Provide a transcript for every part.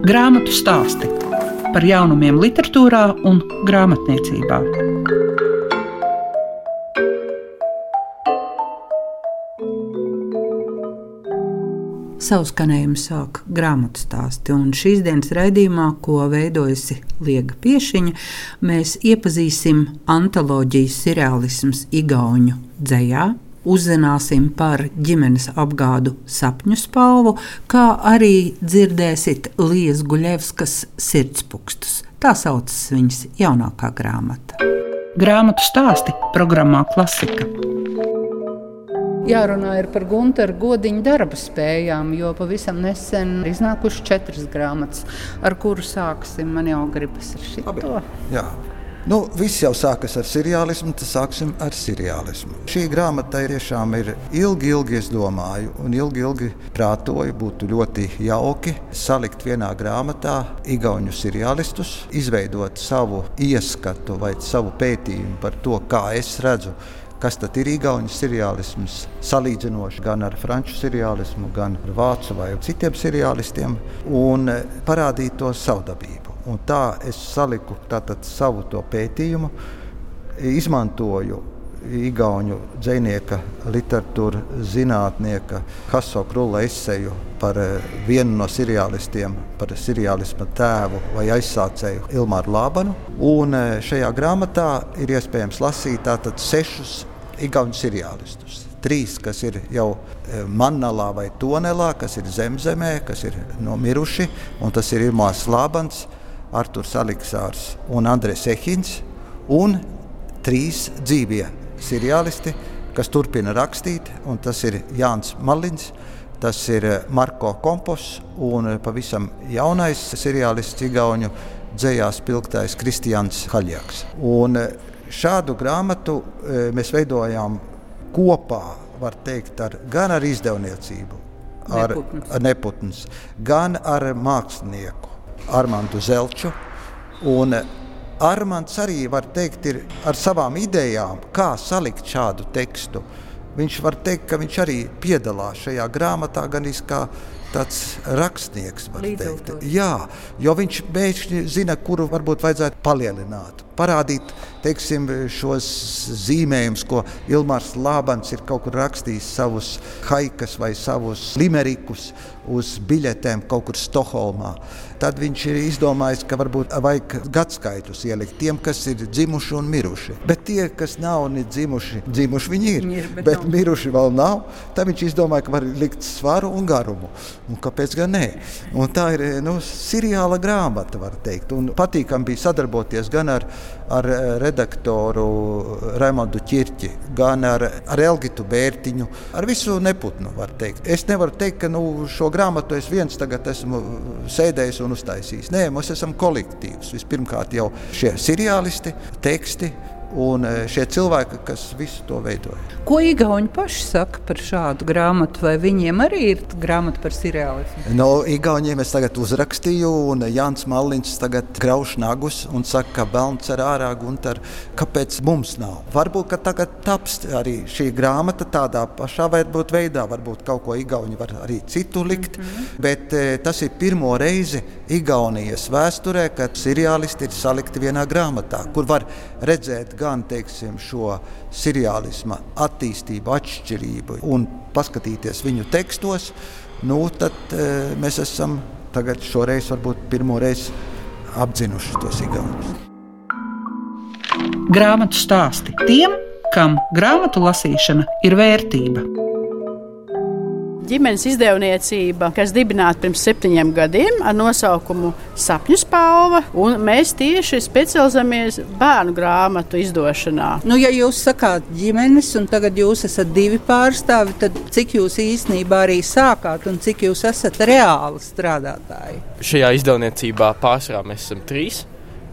Grāmatu stāsti par jaunumiem, literatūrā un grāmatniecībā. Savu skanējumu sāk grāmatu stāsti, un šīs dienas raidījumā, ko veidojusi Liega Piešiņa, mēs iepazīsim antoloģijas seriālisms Igauņu dzējā, uzzināsim par ģimenes apgādu sapņu spalvu, kā arī dzirdēsiet Lījas Guļevskas sirdspūkstus. Tā saucas viņas jaunākā grāmata. Grāmatu stāsti programmā Klasika. Jārunā par Gunteru godiņu darba spējām, jo pavisam nesen ir iznākušas četras grāmatas, ar kuru sāksim. Man jau gribas ar šo. Jā, Nu, viss jau sākas ar seriālismu, tad sāksim ar seriālismu. Šī grāmata tiešām ir ilgi, ilgi es domāju, un ilgi, ilgi prātoju. Būtu ļoti jauki salikt vienā grāmatā igauņu seriālistus, izveidot savu ieskatu vai savu pētījumu par to, kā es redzu kas tad ir īstenībā seriālisms, salīdzinoši gan ar franču seriālismu, gan ar vācu vai citiem seriālistiem, un parādīt to savdabību. Un tā es saliku tātad, savu pētījumu, izmantoju Igaunu dzinieka, literatūra zinātnieka Haso Krulla eseju par eh, vienu no seriālistiem, par seriālisma tēvu vai aizsācēju Ilmāru Lābanu. Un eh, šajā grāmatā ir iespējams lasīt tātad sešus Igaunu seriālistus trīs, kas ir jau e, Manālā vai Tonelā, kas ir zemzemē, kas ir nomiruši. Tas ir Irmāns Lābans, Arthurs Aleksārs un Andrēs Ehins. Un trīs dzīvie seriālisti, kas turpina rakstīt, tas ir Jānis Malins. Tas ir e, Marko Kompos un e, pavisam jaunais seriālists Igaunu dzējās pilgtais Kristians Haļjaks. Un šādu grāmatu mēs veidojām kopā teikt, ar, gan ar izdevniecību, ar, Neputns. ar Neputns, gan ar mākslinieku Armandu Zelču. Un Armands arī var teikt, ir ar savām idejām, kā salikt šādu tekstu. Viņš var teikt, ka viņš arī piedalās šajā grāmatā, gan kā tāds rakstnieks. Jā, jo viņš pēkšņi zina, kuru varbūt vajadzētu palielināt, parādīt teiksim, šos zīmējumus, ko Ilmārs Lābans ir kaut kur rakstījis, savus haikas vai savus limerikus uz biļetēm kaut kur Stokholmā. Tad viņš ir izdomājis, ka varbūt vajag gadsimtus ielikt tiem, kas ir dzimuši un miruši. Bet tie, kas nav ne dzimuši, dzimuši viņi ir, ir bet, bet nav. miruši vēl nav. Tad viņš izdomāja, ka var likt svaru un garumu. Un kāpēc gan ne? Un tā ir nu, seriāla grāmata, var teikt. Un patīkami bija sadarboties gan ar, ar redaktoru Raimondu Čirķi, gan ar, ar Elgitu Bērtiņu, ar visu neputnu. Es nevaru teikt, ka nu, šo grāmatu es viens tagad esmu sēdējis un uztaisījis. Nē, mēs esam kolektīvs. Vispirmkārt jau šie seriālisti, teksti un e, šie cilvēki, kas visu to veidoja. Ko Igauni paši saka par šādu grāmatu, vai viņiem arī ir grāmata par seriālismu? No Igauniem es tagad uzrakstīju, un Jānis Malins tagad grauž nagus un saka, ka Belns ar ārā guntar, kāpēc mums nav. Varbūt, ka tagad taps arī šī grāmata tādā pašā varbūt veidā, varbūt kaut ko Igauni var arī citu likt, mm -hmm. bet e, tas ir pirmo reizi Igaunijas vēsturē, kad seriālisti ir salikti vienā grāmatā, kur var redzēt gan teiksim, šo seriālisma attīstību, atšķirību un paskatīties viņu tekstos, nu, tad e, mēs esam tagad šoreiz varbūt pirmo reizi apzinuši tos igaunus. Grāmatu stāsti tiem, kam grāmatu lasīšana ir vērtība ģimenes izdevniecība, kas dibināta pirms septiņiem gadiem ar nosaukumu Sapņu spalva. Mēs tieši specializējamies bērnu grāmatu izdošanā. Nu, ja jūs sakāt ģimenes, un tagad jūs esat divi pārstāvi, tad cik jūs īstenībā arī sākāt un cik jūs esat reāli strādātāji? Šajā izdevniecībā pārsvarā mēs esam trīs,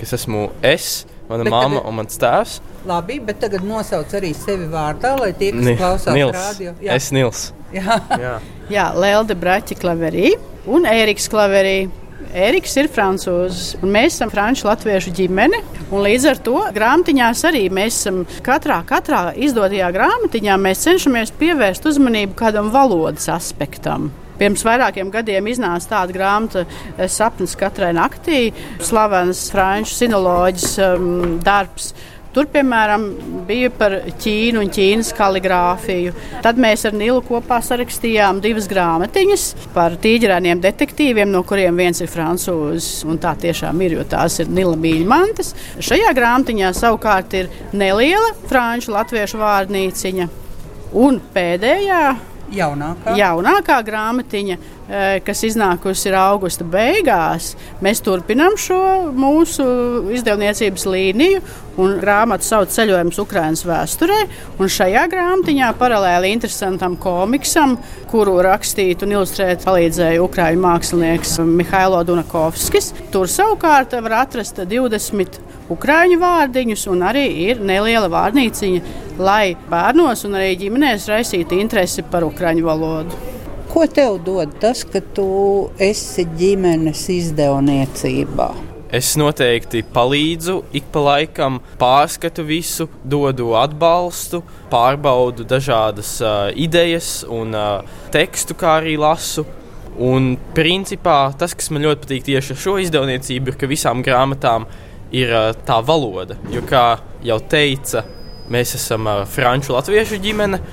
kas esmu es mana bet mamma tagad, un mans tēvs. Labi, bet tagad nosauc arī sevi vārdā, lai tie, kas Ni, klausās Nils. rādio. Jā. Es Nils. Jā, jā. jā Lelde Braķa klaverī un Ēriks klaverī. Eriks ir frančūzis, un mēs esam franču latviešu ģimene. Līdz ar to grāmatiņās arī mēs esam katrā, katrā izdotajā grāmatiņā cenšamies pievērst uzmanību kādam valodas aspektam. Pirms vairākiem gadiem iznāca tāda grāmata Sapnis katrai naktī, slavens franču sinoloģis um, darbs. Tur, piemēram, bija par Ķīnu un Ķīnas kaligrāfiju. Tad mēs ar Nilu kopā sarakstījām divas grāmatiņas par tīģerēniem detektīviem, no kuriem viens ir francūzis. Un tā tiešām ir, jo tās ir Nila mīļmantas. Šajā grāmatiņā savukārt ir neliela franču latviešu vārnīciņa. Un pēdējā Jaunākā. jaunākā grāmatiņa, kas iznākusi ir augusta beigās. Mēs turpinām šo mūsu izdevniecības līniju, grāmatu sauc Ceļojums Ukraiņas vēsturē. Šajā grāmatiņā paralēli interesantam komiksam, kuru rakstīt un ilustrēt palīdzēja Ukrāņu mākslinieks Mihailo Dunakovskis. Tur savukārt var atrast 20 ukrāņu vārdiņus, un arī ir neliela vārnīciņa, lai bērnos un arī ģimenēs raisītu interesi par ukrāņu valodu. Ko tev dod tas, ka tu esi ģimenes izdevniecībā? Es noteikti palīdzu ik pa laikam, pārskatu visu, dodu atbalstu, pārbaudu dažādas uh, idejas un uh, tekstu, kā arī lasu. Un principā tas, kas man ļoti patīk tieši ar šo izdevniecību, ir, ka visām grāmatām ir uh, tā valoda. Jo, kā jau teica, mēs esam uh, franču latviešu ģimene.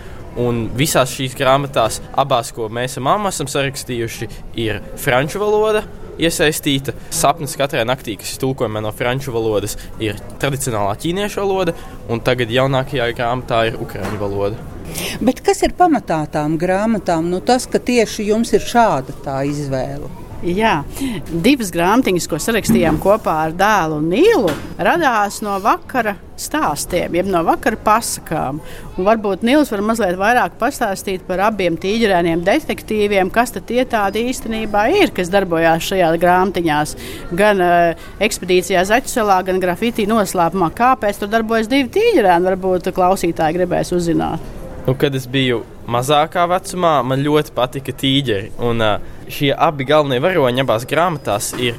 Un visās šīs grāmatās, abās, ko mēs ar mammu esam sarakstījuši, ir franču valoda iesaistīta. Sapnis katrai naktī, kas ir tulkojama no franču valodas, ir tradicionālā ķīniešu valoda, un tagad jaunākajā grāmatā ir ukraiņu valoda. Bet kas ir pamatā tām grāmatām? Nu, tas, ka tieši jums ir šāda izvēle. Jā, divas grāmatiņas, ko sarakstījām kopā ar dēlu Nīlu, radās no vakara stāstiem, jeb no vakara pasakām. Un varbūt Nils var mazliet vairāk pastāstīt par abiem tīģerēniem detektīviem, kas tie tādi īstenībā ir, kas darbojās šajā grāmatiņās. Gan uh, ekspedīcijā Zaķuselā, gan grafitī noslēpumā. Kāpēc tur darbojas divi tīģerēni? Varbūt klausītāji gribēs uzzināt. Nu, kad es biju mazākā vecumā, man ļoti patika tīģeri. Un uh, šie abi galvenie varoņi abās grāmatās ir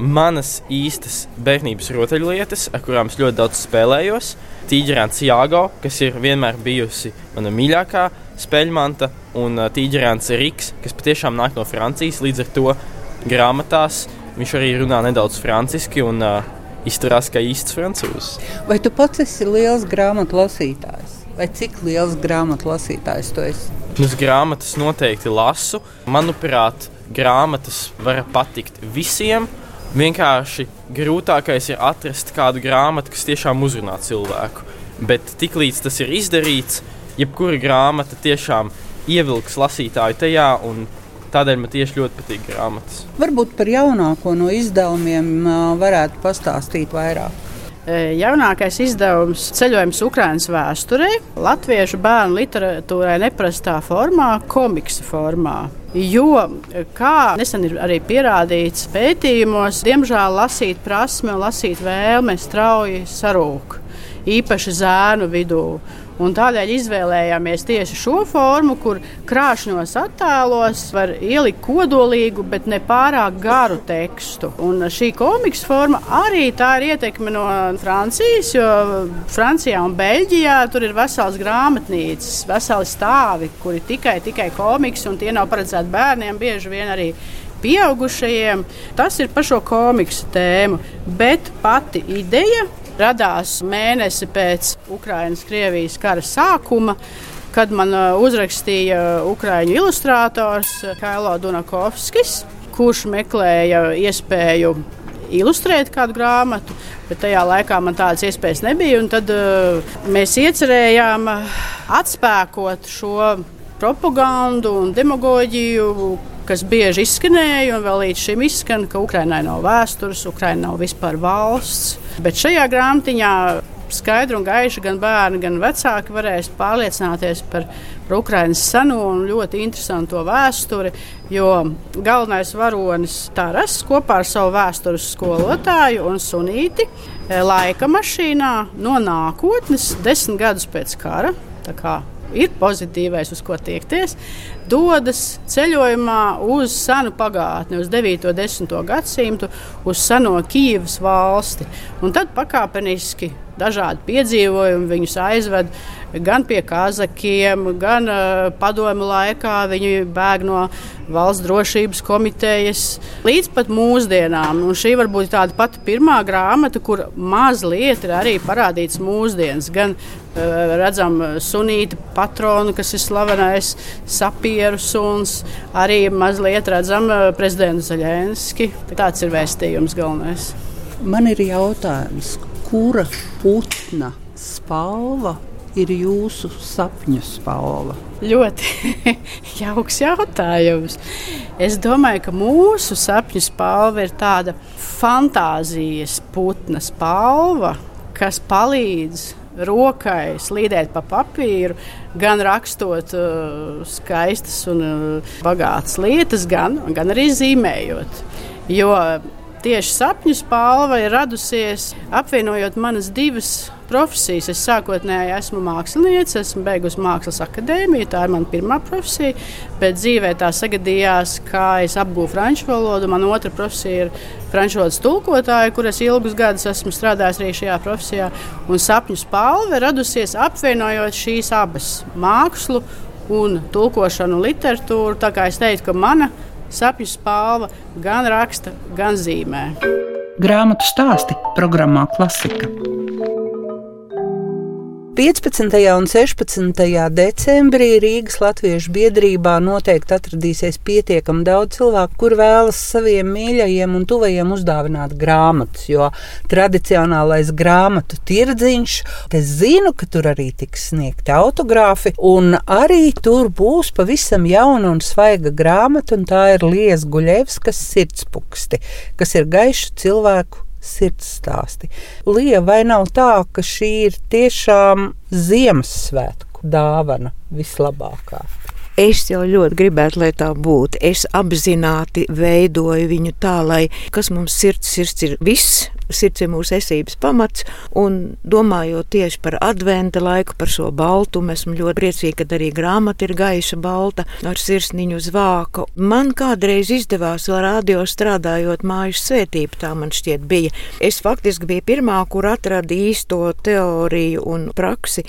manas īstas bērnības rotaļlietas, ar kurām es ļoti daudz spēlējos. Tīģerāns Jāgo, kas ir vienmēr bijusi mana mīļākā spēļu manta, un uh, Tīģerāns Riks, kas patiešām nāk no Francijas. Līdz ar to grāmatās viņš arī runā nedaudz franciski un uh, izturās kā īsts francūzs. Vai tu pats esi liels grāmatu lasītājs? Vai cik liels grāmatu lasītājs tu esi? Es grāmatas noteikti lasu. Manuprāt, grāmatas var patikt visiem. Vienkārši grūtākais ir atrast kādu grāmatu, kas tiešām uzrunā cilvēku. Bet tiklīdz tas ir izdarīts, jebkura grāmata tiešām ievilks lasītāju tajā. Tādēļ man tieši ļoti patīk grāmatas. Varbūt par jaunāko no izdevumiem varētu pastāstīt vairāk. Jaunākais izdevums Ceļojums Ukraiņas vēsturē, latviešu bērnu literatūrai neprastā formā, komiksa formā. Jo, kā nesen ir arī pierādīts pētījumos, diemžēl lasīt prasme un lasīt vēlme strauji sarūk, īpaši zēnu vidū. Un tādēļ izvēlējāmies tieši šo formu, kur krāšņos attēlos var ielikt kodolīgu, bet ne pārāk garu tekstu. Un šī komiksa forma arī tā ir ietekme no Francijas, jo Francijā un Beļģijā tur ir vesels grāmatnīcas, veseli stāvi, kuri tikai, tikai komiks, un tie nav paredzēti bērniem, bieži vien arī pieaugušajiem. Tas ir par šo komiksu tēmu, bet pati ideja radās mēnesi pēc Ukraiņas-Krievijas kara sākuma. Kad man uh, uzrakstīja Ukrāņu ilustrātors uh, Kailo Dunakovskis, kurš meklēja iespēju ilustrēt kādu grāmatu, bet tajā laikā man tādas iespējas nebija. Tad uh, mēs iecerējām uh, atspēkot šo propagandu un demagoģiju, kas bieži izskanēja un vēl līdz šim izskan, ka Ukraiņai nav vēstures, Ukraiņai nav vispār valsts. Bet šajā grāmatiņā skaidri un gaiši gan bērni, gan vecāki varēs pārliecināties par, par Ukraiņas seno un ļoti interesantu vēsturi. Jo galvenais varonis Taras kopā ar savu vēstures skolotāju un sunīti e, laika mašīnā no nākotnes, desmit gadus pēc kara ir pozitīvais, uz ko tiekties, dodas ceļojumā uz senu pagātni, uz 9. un 10. gadsimtu, uz seno Kīivas valsti. Un tad pakāpeniski dažādi piedzīvojumi viņus aizved gan pie kazakiem, gan uh, padomu laikā. Viņi bēg no valsts drošības komitejas līdz pat mūsdienām. Un šī varbūt tāda pati pirmā grāmata, kur mazliet ir arī parādīts mūsdienas. Gan redzam sunīta patronu, kas ir slavenais sapieru suns, arī mazliet redzam uh, prezidentu Zaļenski. Tāds ir vēstījums galvenais. Man ir jautājums, kura putna spalva ir jūsu sapņu spalva? Ļoti jauks jautājums. Es domāju, ka mūsu sapņu spalva ir tāda fantāzijas putna spalva, kas palīdz rokai slīdēt pa papīru, gan rakstot uh, skaistas un uh, bagātas lietas, gan, gan arī zīmējot. Jo tieši sapņu spalva ir radusies apvienojot manas divas profesijas. Es sākotnēji esmu mākslinieca, esmu beigusi mākslas akadēmiju, tā ir mana pirmā profesija. Bet dzīvē tā sagadījās, kā es apgūstu franču valodu. Man otra profesija ir franču valodas tulkotāja, kur es ilgus gadus esmu strādājis arī šajā profesijā. Un sapņu spalva radusies apvienojot šīs abas - mākslu un tulkošanu literatūru. Tā kā es teiktu, ka mana sapņu spalva gan raksta, gan zīmē. Grāmatu stāsti programmā Klasika. 15. un 16. decembrī Rīgas Latviešu biedrībā noteikti atradīsies pietiekami daudz cilvēku, kur vēlas saviem mīļajiem un tuvajiem uzdāvināt grāmatas. Jo tradicionālais grāmatu tirdziņš, es zinu, ka tur arī tiks sniegti autogrāfi, un arī tur būs pavisam jauna un svaiga grāmata, un tā ir Lies Guļevskas sirdspuksti, kas ir gaišu cilvēku sirds stāsti. Lieja, vai nav tā, ka šī ir tiešām Ziemassvētku dāvana vislabākā? Es jau ļoti gribētu, lai tā būtu. Es apzināti veidoju viņu tā, lai kas mums sirds, sirds ir viss, sirds ir mūsu esības pamats. Un domājot tieši par adventa laiku, par šo baltumu, esmu ļoti priecīga, ka arī grāmata ir gaiša balta ar sirsniņu uz vāka. Man kādreiz izdevās vēl radio strādājot mājas svētību, tā man šķiet bija. Es faktiski biju pirmā, kur atrada īsto teoriju un praksi,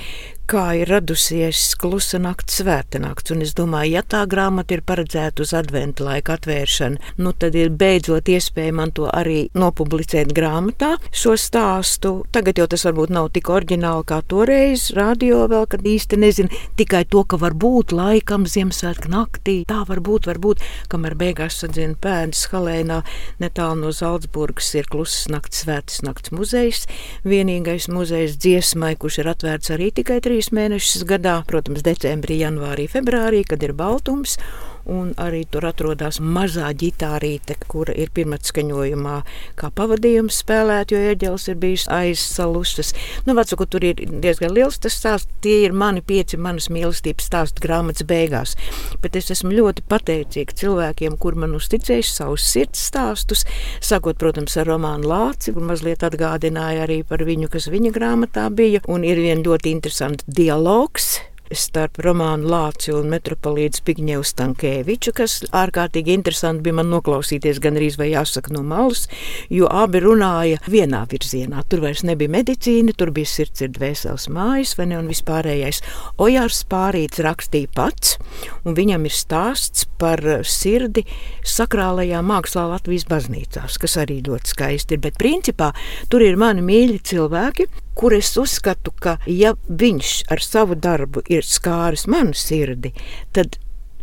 kā ir radusies klusa nakts, svēta nakts. Un es domāju, ja tā grāmata ir paredzēta uz adventu laika atvēršanu, nu tad ir beidzot iespēja man to arī nopublicēt grāmatā. Šo stāstu tagad jau tas varbūt nav tik oriģināli kā toreiz, radio vēl, kad īsti nezinu tikai to, ka var būt laikam Ziemassvētku naktī. Tā var būt, varbūt, kamēr beigās sadzina pēdas Halēnā, netālu no Zaldzburgas ir klusas nakts, svētas nakts muzejs. Vienīgais muzejs dziesmai, kurš ir atvērts arī tikai trīs trīs mēnešus gadā, protams, decembrī, janvārī, februārī, kad ir baltums un arī tur atrodas mazā ģitārīte, kura ir pirmatskaņojumā, kā pavadījums spēlēt, jo ieģelis ir bijis aizsalušas. Nu, vacu, tur ir diezgan liels tas stāsts, tie ir mani pieci manas mīlestības stāstu grāmatas beigās. Bet es esmu ļoti pateicīga cilvēkiem, kur man uzticējuši savus sirds stāstus, sākot, protams, ar romānu Lāci, kur mazliet atgādināja arī par viņu, kas viņa grāmatā bija, un ir vien ļoti interesants dialogs starp romānu Lāci un metropolītu Spigņevu Stankēviču, kas ārkārtīgi interesanti bija man noklausīties gan arī, vai jāsaka, no malas, jo abi runāja vienā virzienā. Tur vairs nebija medicīna, tur bija sirds ir dvēseles mājas, vai ne, un vispārējais. Ojārs Pārīts rakstīja pats, un viņam ir stāsts par sirdi sakrālajā mākslā Latvijas baznīcās, kas arī ļoti skaisti ir, bet principā tur ir mani mīļi cilvēki, kur es uzskatu, ka ja viņš ar savu darbu ir skāris manu sirdi, tad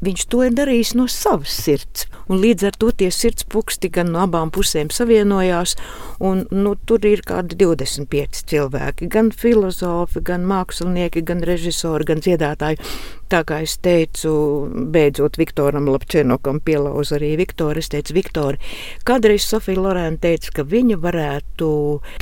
viņš to ir darījis no savas sirds. Un līdz ar to tie sirds puksti gan no abām pusēm savienojās. Un, nu, tur ir kādi 25 cilvēki, gan filozofi, gan mākslinieki, gan režisori, gan dziedātāji. Tā kā es teicu, beidzot Viktoram Lapčenokam pielauz arī Viktoru, es teicu, Viktori, kādreiz Sofija Lorēna teica, ka viņa varētu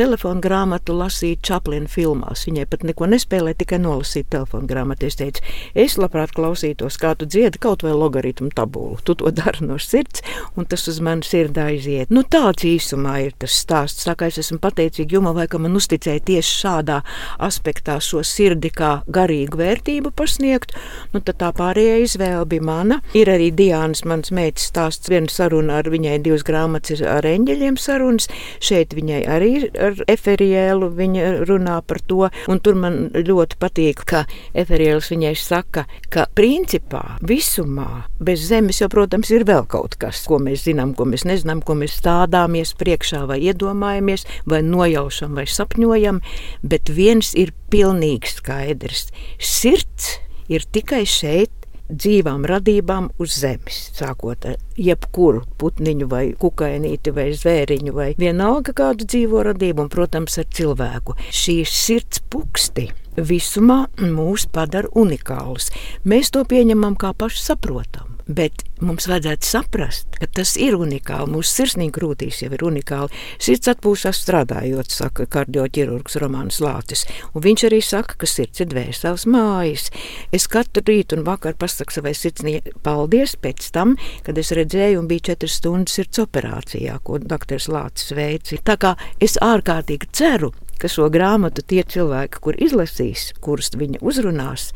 telefonu grāmatu lasīt Čaplina filmās. Viņai pat neko nespēlē, tikai nolasīt telefonu grāmatu. Es teicu, es labprāt klausītos, kā tu dziedi kaut vai logaritmu tabulu. Tu to dari no sirds, un tas uz mani sirdā aiziet. Nu, tāds īsumā ir tas stāsts. Tā kā es esmu pateicīga Jumavai, ka man uzticēja tieši šādā aspektā šo sirdi kā garīgu vērtību pasniegt nu tā pārējā izvēle bija mana. Ir arī Diānas, mans meitas stāsts, viena saruna ar viņai, divas grāmatas ar eņģeļiem sarunas. Šeit viņai arī ar eferiēlu viņa runā par to, un tur man ļoti patīk, ka eferiēls viņai saka, ka principā visumā bez zemes jau, protams, ir vēl kaut kas, ko mēs zinām, ko mēs nezinām, ko mēs stādāmies priekšā vai iedomājamies, vai nojaušam vai sapņojam, bet viens ir pilnīgi skaidrs. Sirds ir tikai šeit, dzīvām radībām uz zemes, sākot ar jebkuru putniņu, vai kukainīti, vai zvēriņu, vai vienalga kādu dzīvo radību, un, protams, ar cilvēku. Šīs sirds puksti visumā mūs padara unikālus. Mēs to pieņemam kā paši saprotam. Bet mums vajadzētu saprast, ka tas ir unikāli. Mūsu sirsnīgi krūtīs jau ir unikāli. Sirds atpūšas strādājot, saka kardioķirurgs Romanis Lācis. Un viņš arī saka, ka sirds ir dvēseles mājas. Es katru rītu un vakaru pasaku savai sirdsnī paldies pēc tam, kad es redzēju un biju četras stundas sirds operācijā, ko doktors Lācis veica. Tā kā es ārkārtīgi ceru, ka šo grāmatu tie cilvēki, kur izlasīs, kurus viņa uzrunās,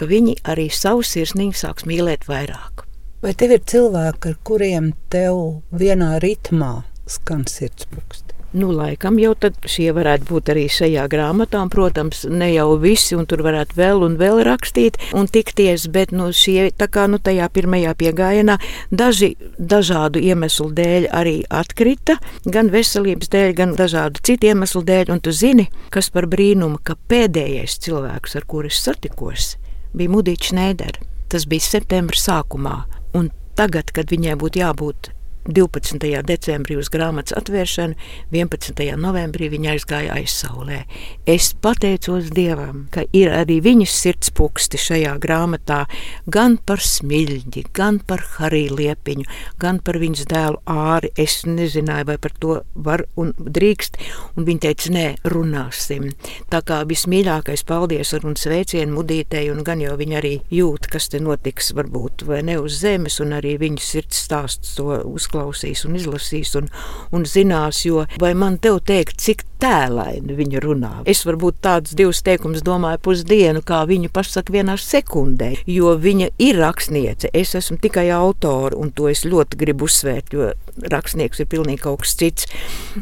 ka viņi arī savu sirsniņu sāks mīlēt vairāk. Vai tev ir cilvēki, ar kuriem tev vienā ritmā skan sirdspūksti? Nu, laikam jau šie varētu būt arī šajā grāmatā. Un, protams, ne jau visi, un tur varētu vēl un vēl rakstīt un tikties, bet nu, šie tā kā nu, tajā pirmajā piegājienā daži dažādu iemeslu dēļ arī atkrita, gan veselības dēļ, gan dažādu citu iemeslu dēļ. Un tu zini, kas par brīnumu, ka pēdējais cilvēks, ar kuru es satikos, bija Mudīčs Nēder. Tas bija septembra sākumā, un tagad, kad viņai būtu jābūt 12. decembrī uz grāmatas atvēršanu, 11. novembrī viņa aizgāja aizsaulē. Es pateicos Dievam, ka ir arī viņas sirds puksti šajā grāmatā, gan par smiļģi, gan par Hariju Liepiņu, gan par viņas dēlu āri. Es nezināju, vai par to var un drīkst, un viņa teica, nē, runāsim. Tā kā vismīļākais paldies un sveicienu mudītei, un gan jau viņa arī jūt, kas te notiks, varbūt vai ne uz zemes, un arī viņas sirds stāsts to uz uzklausīs un izlasīs un, un zinās, jo vai man te teikt, cik tēlaini viņa runā. Es varbūt tādus divus teikumus domāju pusdienu, kā viņa pasaka vienā sekundē, jo viņa ir rakstniece. Es esmu tikai autors, un to es ļoti gribu uzsvērt, jo rakstnieks ir pilnīgi kaut kas cits.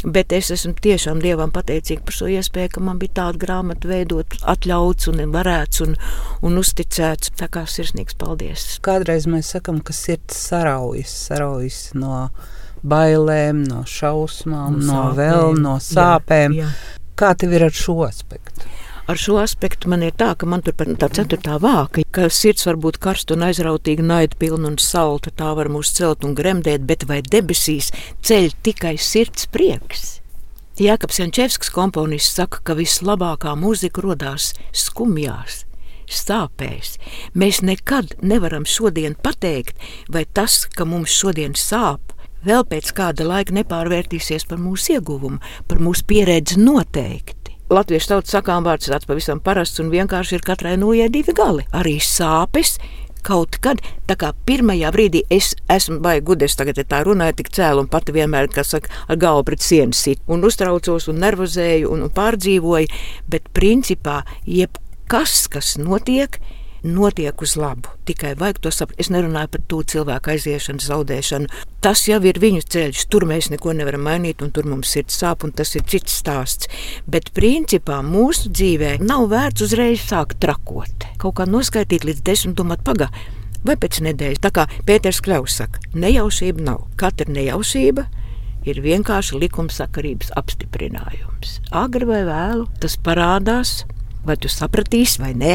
Bet es esmu tiešām Dievam pateicīga par šo iespēju, ka man bija tāda grāmata veidot, atļauts un varēts un, un uzticēts. Tā kā sirsnīgs paldies. Kādreiz mēs sakam, ka sirds saraujas, saraujas no bailēm, no šausmām, no, no vēl no sāpēm. Jā, jā. Kā tev ir ar šo aspektu? Ar šo aspektu man ir tā, ka man tur ir tā ceturtā vāka, ka sirds var būt karsta un aizrautīga, naida pilna un salta. Tā var mūs celt un gremdēt, bet vai debesīs ceļ tikai sirds prieks? Jākaps Jančevskis komponists saka, ka vislabākā mūzika rodās skumjās, sāpēs. Mēs nekad nevaram šodien pateikt, vai tas, ka mums šodien sāp, vēl pēc kāda laika nepārvērtīsies par mūsu ieguvumu, par mūsu pieredzi noteikti. Latviešu tautas sakām vārds tāds pavisam parasts un vienkārši ir katrai nojai divi gali. Arī sāpes kaut kad, tā kā pirmajā brīdī es esmu baigi gudrs, tagad tā runāju tik cēlu un pati vienmēr, kas saka, ar galvu pret sienu sit un uztraucos un nervozēju un, un pārdzīvoju, bet principā jebkas, kas notiek, notiek uz labu. Tikai vajag to saprast. Es nerunāju par to cilvēku aiziešanu, zaudēšanu. Tas jau ir viņu ceļš. Tur mēs neko nevaram mainīt, un tur mums ir sāp, un tas ir cits stāsts. Bet principā mūsu dzīvē nav vērts uzreiz sākt trakot. Kaut kā noskaitīt līdz desmit, domāt, pagaidi. Vai pēc nedēļas, tā kā Pēters Kļaus saka, nejaušība nav. Katra nejaušība ir vienkārši likumsakarības apstiprinājums. Agri vai vēlu tas parādās, Vai tu sapratīsi vai nē,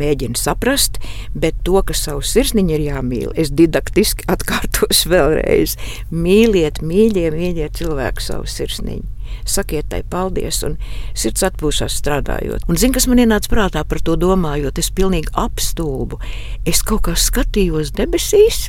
mēģini saprast, bet to, ka savu sirsniņu ir jāmīl, es didaktiski atkārtošu vēlreiz. Mīliet, mīļie, mīļie cilvēku savu sirsniņu. Sakiet tai paldies, un sirds atpūšas strādājot. Un zini, kas man ienāca prātā par to domājot, es pilnīgi apstulbu. Es kaut kā skatījos debesīs,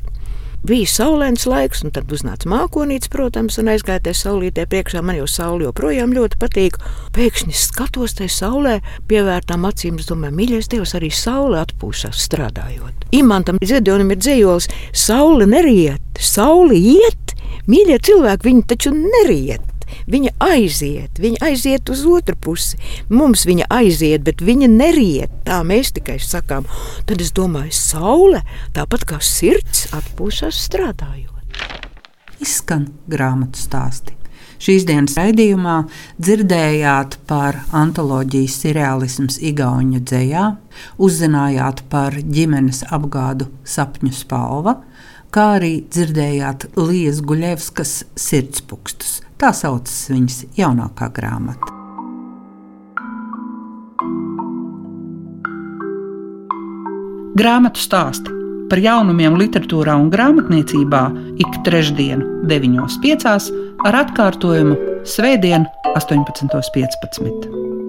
bija saulains laiks, un tad uznāca mākonīts, protams, un aizgāja tajā saulītē priekšā. Man jau saule joprojām ļoti patīk. Pēkšņi skatos tajā saulē, pievērtām acīm, domāju, mīļais Dievs, arī saule atpūšas strādājot. Imantam Ziedonim ir dzējols, saule neriet, saule iet, mīļie cilvēki, viņi taču neriet. Viņa aiziet, viņa aiziet uz otru pusi. Mums viņa aiziet, bet viņa neriet. Tā mēs tikai sakām. Tad es domāju, saule tāpat kā sirds atpūšas strādājot. Izskan grāmatu stāsti. Šīs dienas raidījumā dzirdējāt par antoloģijas seriālisms Igaunijas dzējā, uzzinājāt par ģimenes apgādu sapņu spalva, kā arī dzirdējāt Lījas Guļevskas sirdspūkstus. Tā saucas viņas jaunākā grāmata. Grāmatu stāsti par jaunumiem literatūrā un grāmatniecībā ik trešdienu, 9.5. ar atkārtojumu Svētdien, 18.15.